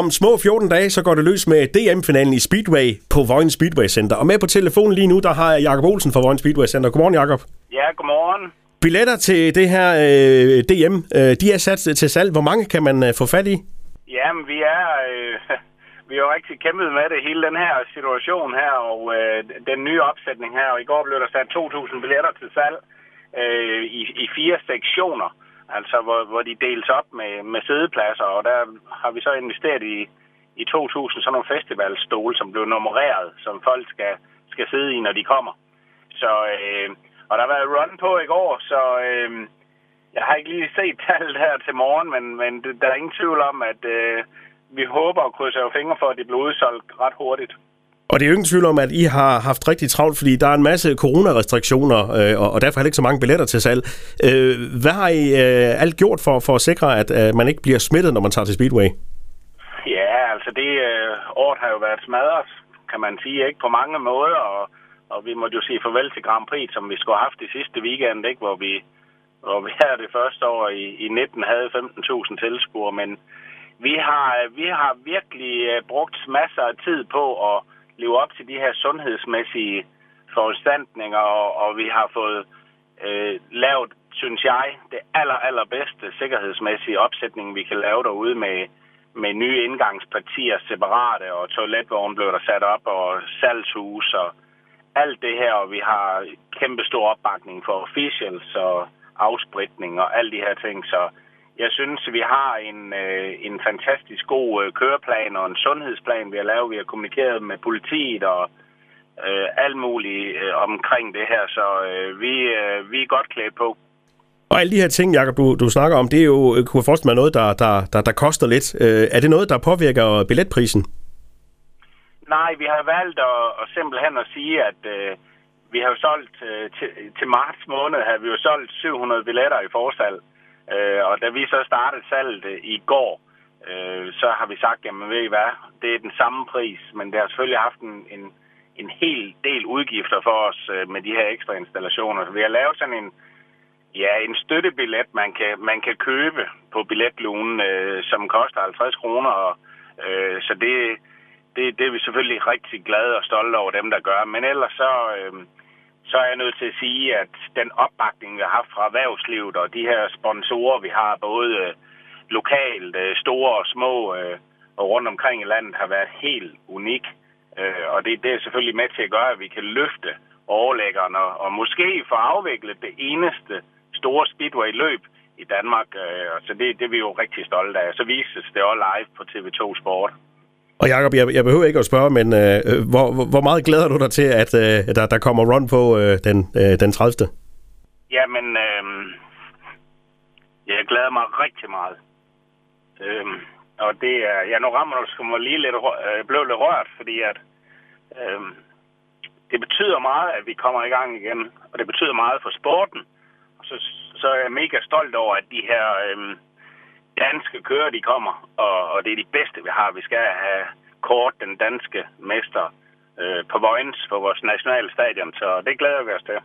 Om små 14 dage, så går det løs med DM-finalen i Speedway på Vojens Speedway Center. Og med på telefonen lige nu, der har jeg Jakob Olsen fra Vojens Speedway Center. Godmorgen, Jakob. Ja, godmorgen. Billetter til det her øh, DM, øh, de er sat til salg. Hvor mange kan man øh, få fat i? Jamen, vi er... Øh, vi har rigtig kæmpet med det, hele den her situation her, og øh, den nye opsætning her. Og i går blev der sat 2.000 billetter til salg øh, i, i fire sektioner altså hvor, hvor de deles op med, med sædepladser, og der har vi så investeret i, i 2.000 sådan nogle festivalstole, som blev nummereret, som folk skal, skal sidde i, når de kommer. Så, øh, og der var run på i går, så øh, jeg har ikke lige set tallet her til morgen, men, men det, der er ingen tvivl om, at øh, vi håber og krydser fingre for, at det bliver udsolgt ret hurtigt. Og det er jo ingen tvivl om, at I har haft rigtig travlt, fordi der er en masse coronarestriktioner, øh, og, derfor er det ikke så mange billetter til salg. Øh, hvad har I øh, alt gjort for, for at sikre, at øh, man ikke bliver smittet, når man tager til Speedway? Ja, altså det øh, året har jo været smadret, kan man sige, ikke på mange måder, og, og vi måtte jo sige farvel til Grand Prix, som vi skulle have haft i sidste weekend, ikke, hvor vi hvor vi her det første år i, i 19 havde 15.000 tilskuere, men vi har, vi har virkelig øh, brugt masser af tid på at leve op til de her sundhedsmæssige foranstaltninger, og, og vi har fået øh, lavet, synes jeg, det aller, allerbedste sikkerhedsmæssige opsætning, vi kan lave derude med, med nye indgangspartier separate, og toiletvogn blev der sat op, og salgshus og alt det her, og vi har kæmpe stor opbakning for officials og afspritning og alle de her ting, så jeg synes, vi har en, øh, en fantastisk god øh, køreplan og en sundhedsplan, vi har lavet. Vi har kommunikeret med politiet og øh, alt muligt øh, omkring det her, så øh, vi, øh, vi er godt klædt på. Og alle de her ting, Jacob, du, du snakker om, det er jo, øh, kunne jeg forestille mig, noget, der, der, der, der koster lidt. Øh, er det noget, der påvirker billetprisen? Nej, vi har valgt at, at simpelthen at sige, at øh, vi har jo solgt øh, til, til marts måned, har vi jo solgt 700 billetter i forsalg. Øh, Øh, og da vi så startede salget øh, i går, øh, så har vi sagt, jamen ved I hvad, det er den samme pris, men det har selvfølgelig haft en, en, en hel del udgifter for os øh, med de her ekstra installationer. Så vi har lavet sådan en, ja, en støttebillet, man kan, man kan købe på billetlunen, øh, som koster 50 kroner. Og, øh, så det, det, det er vi selvfølgelig rigtig glade og stolte over dem, der gør. Men ellers så... Øh, så er jeg nødt til at sige, at den opbakning, vi har haft fra erhvervslivet og de her sponsorer, vi har både øh, lokalt, øh, store og små øh, og rundt omkring i landet, har været helt unik. Og det, det er selvfølgelig med til at gøre, at vi kan løfte overlæggerne og måske få afviklet det eneste store speedway-løb i Danmark. Så det, det er vi jo rigtig stolte af. Så vises det også live på TV2 Sport. Og Jacob, jeg, jeg behøver ikke at spørge, men øh, øh hvor, hvor meget glæder du dig til, at øh, der, der kommer run på øh, den, øh, den 30. Jamen, øh, jeg glæder mig rigtig meget. Øh, og det er, ja, nu rammer du mig lige lidt, øh, blev lidt rørt, fordi at øh, det betyder meget, at vi kommer i gang igen, og det betyder meget for sporten. Og så, så er jeg mega stolt over, at de her... Øh, danske kører, de kommer, og, og det er de bedste, vi har. Vi skal have kort den danske mester øh, på Vojens på vores nationale stadion, så det glæder vi os til.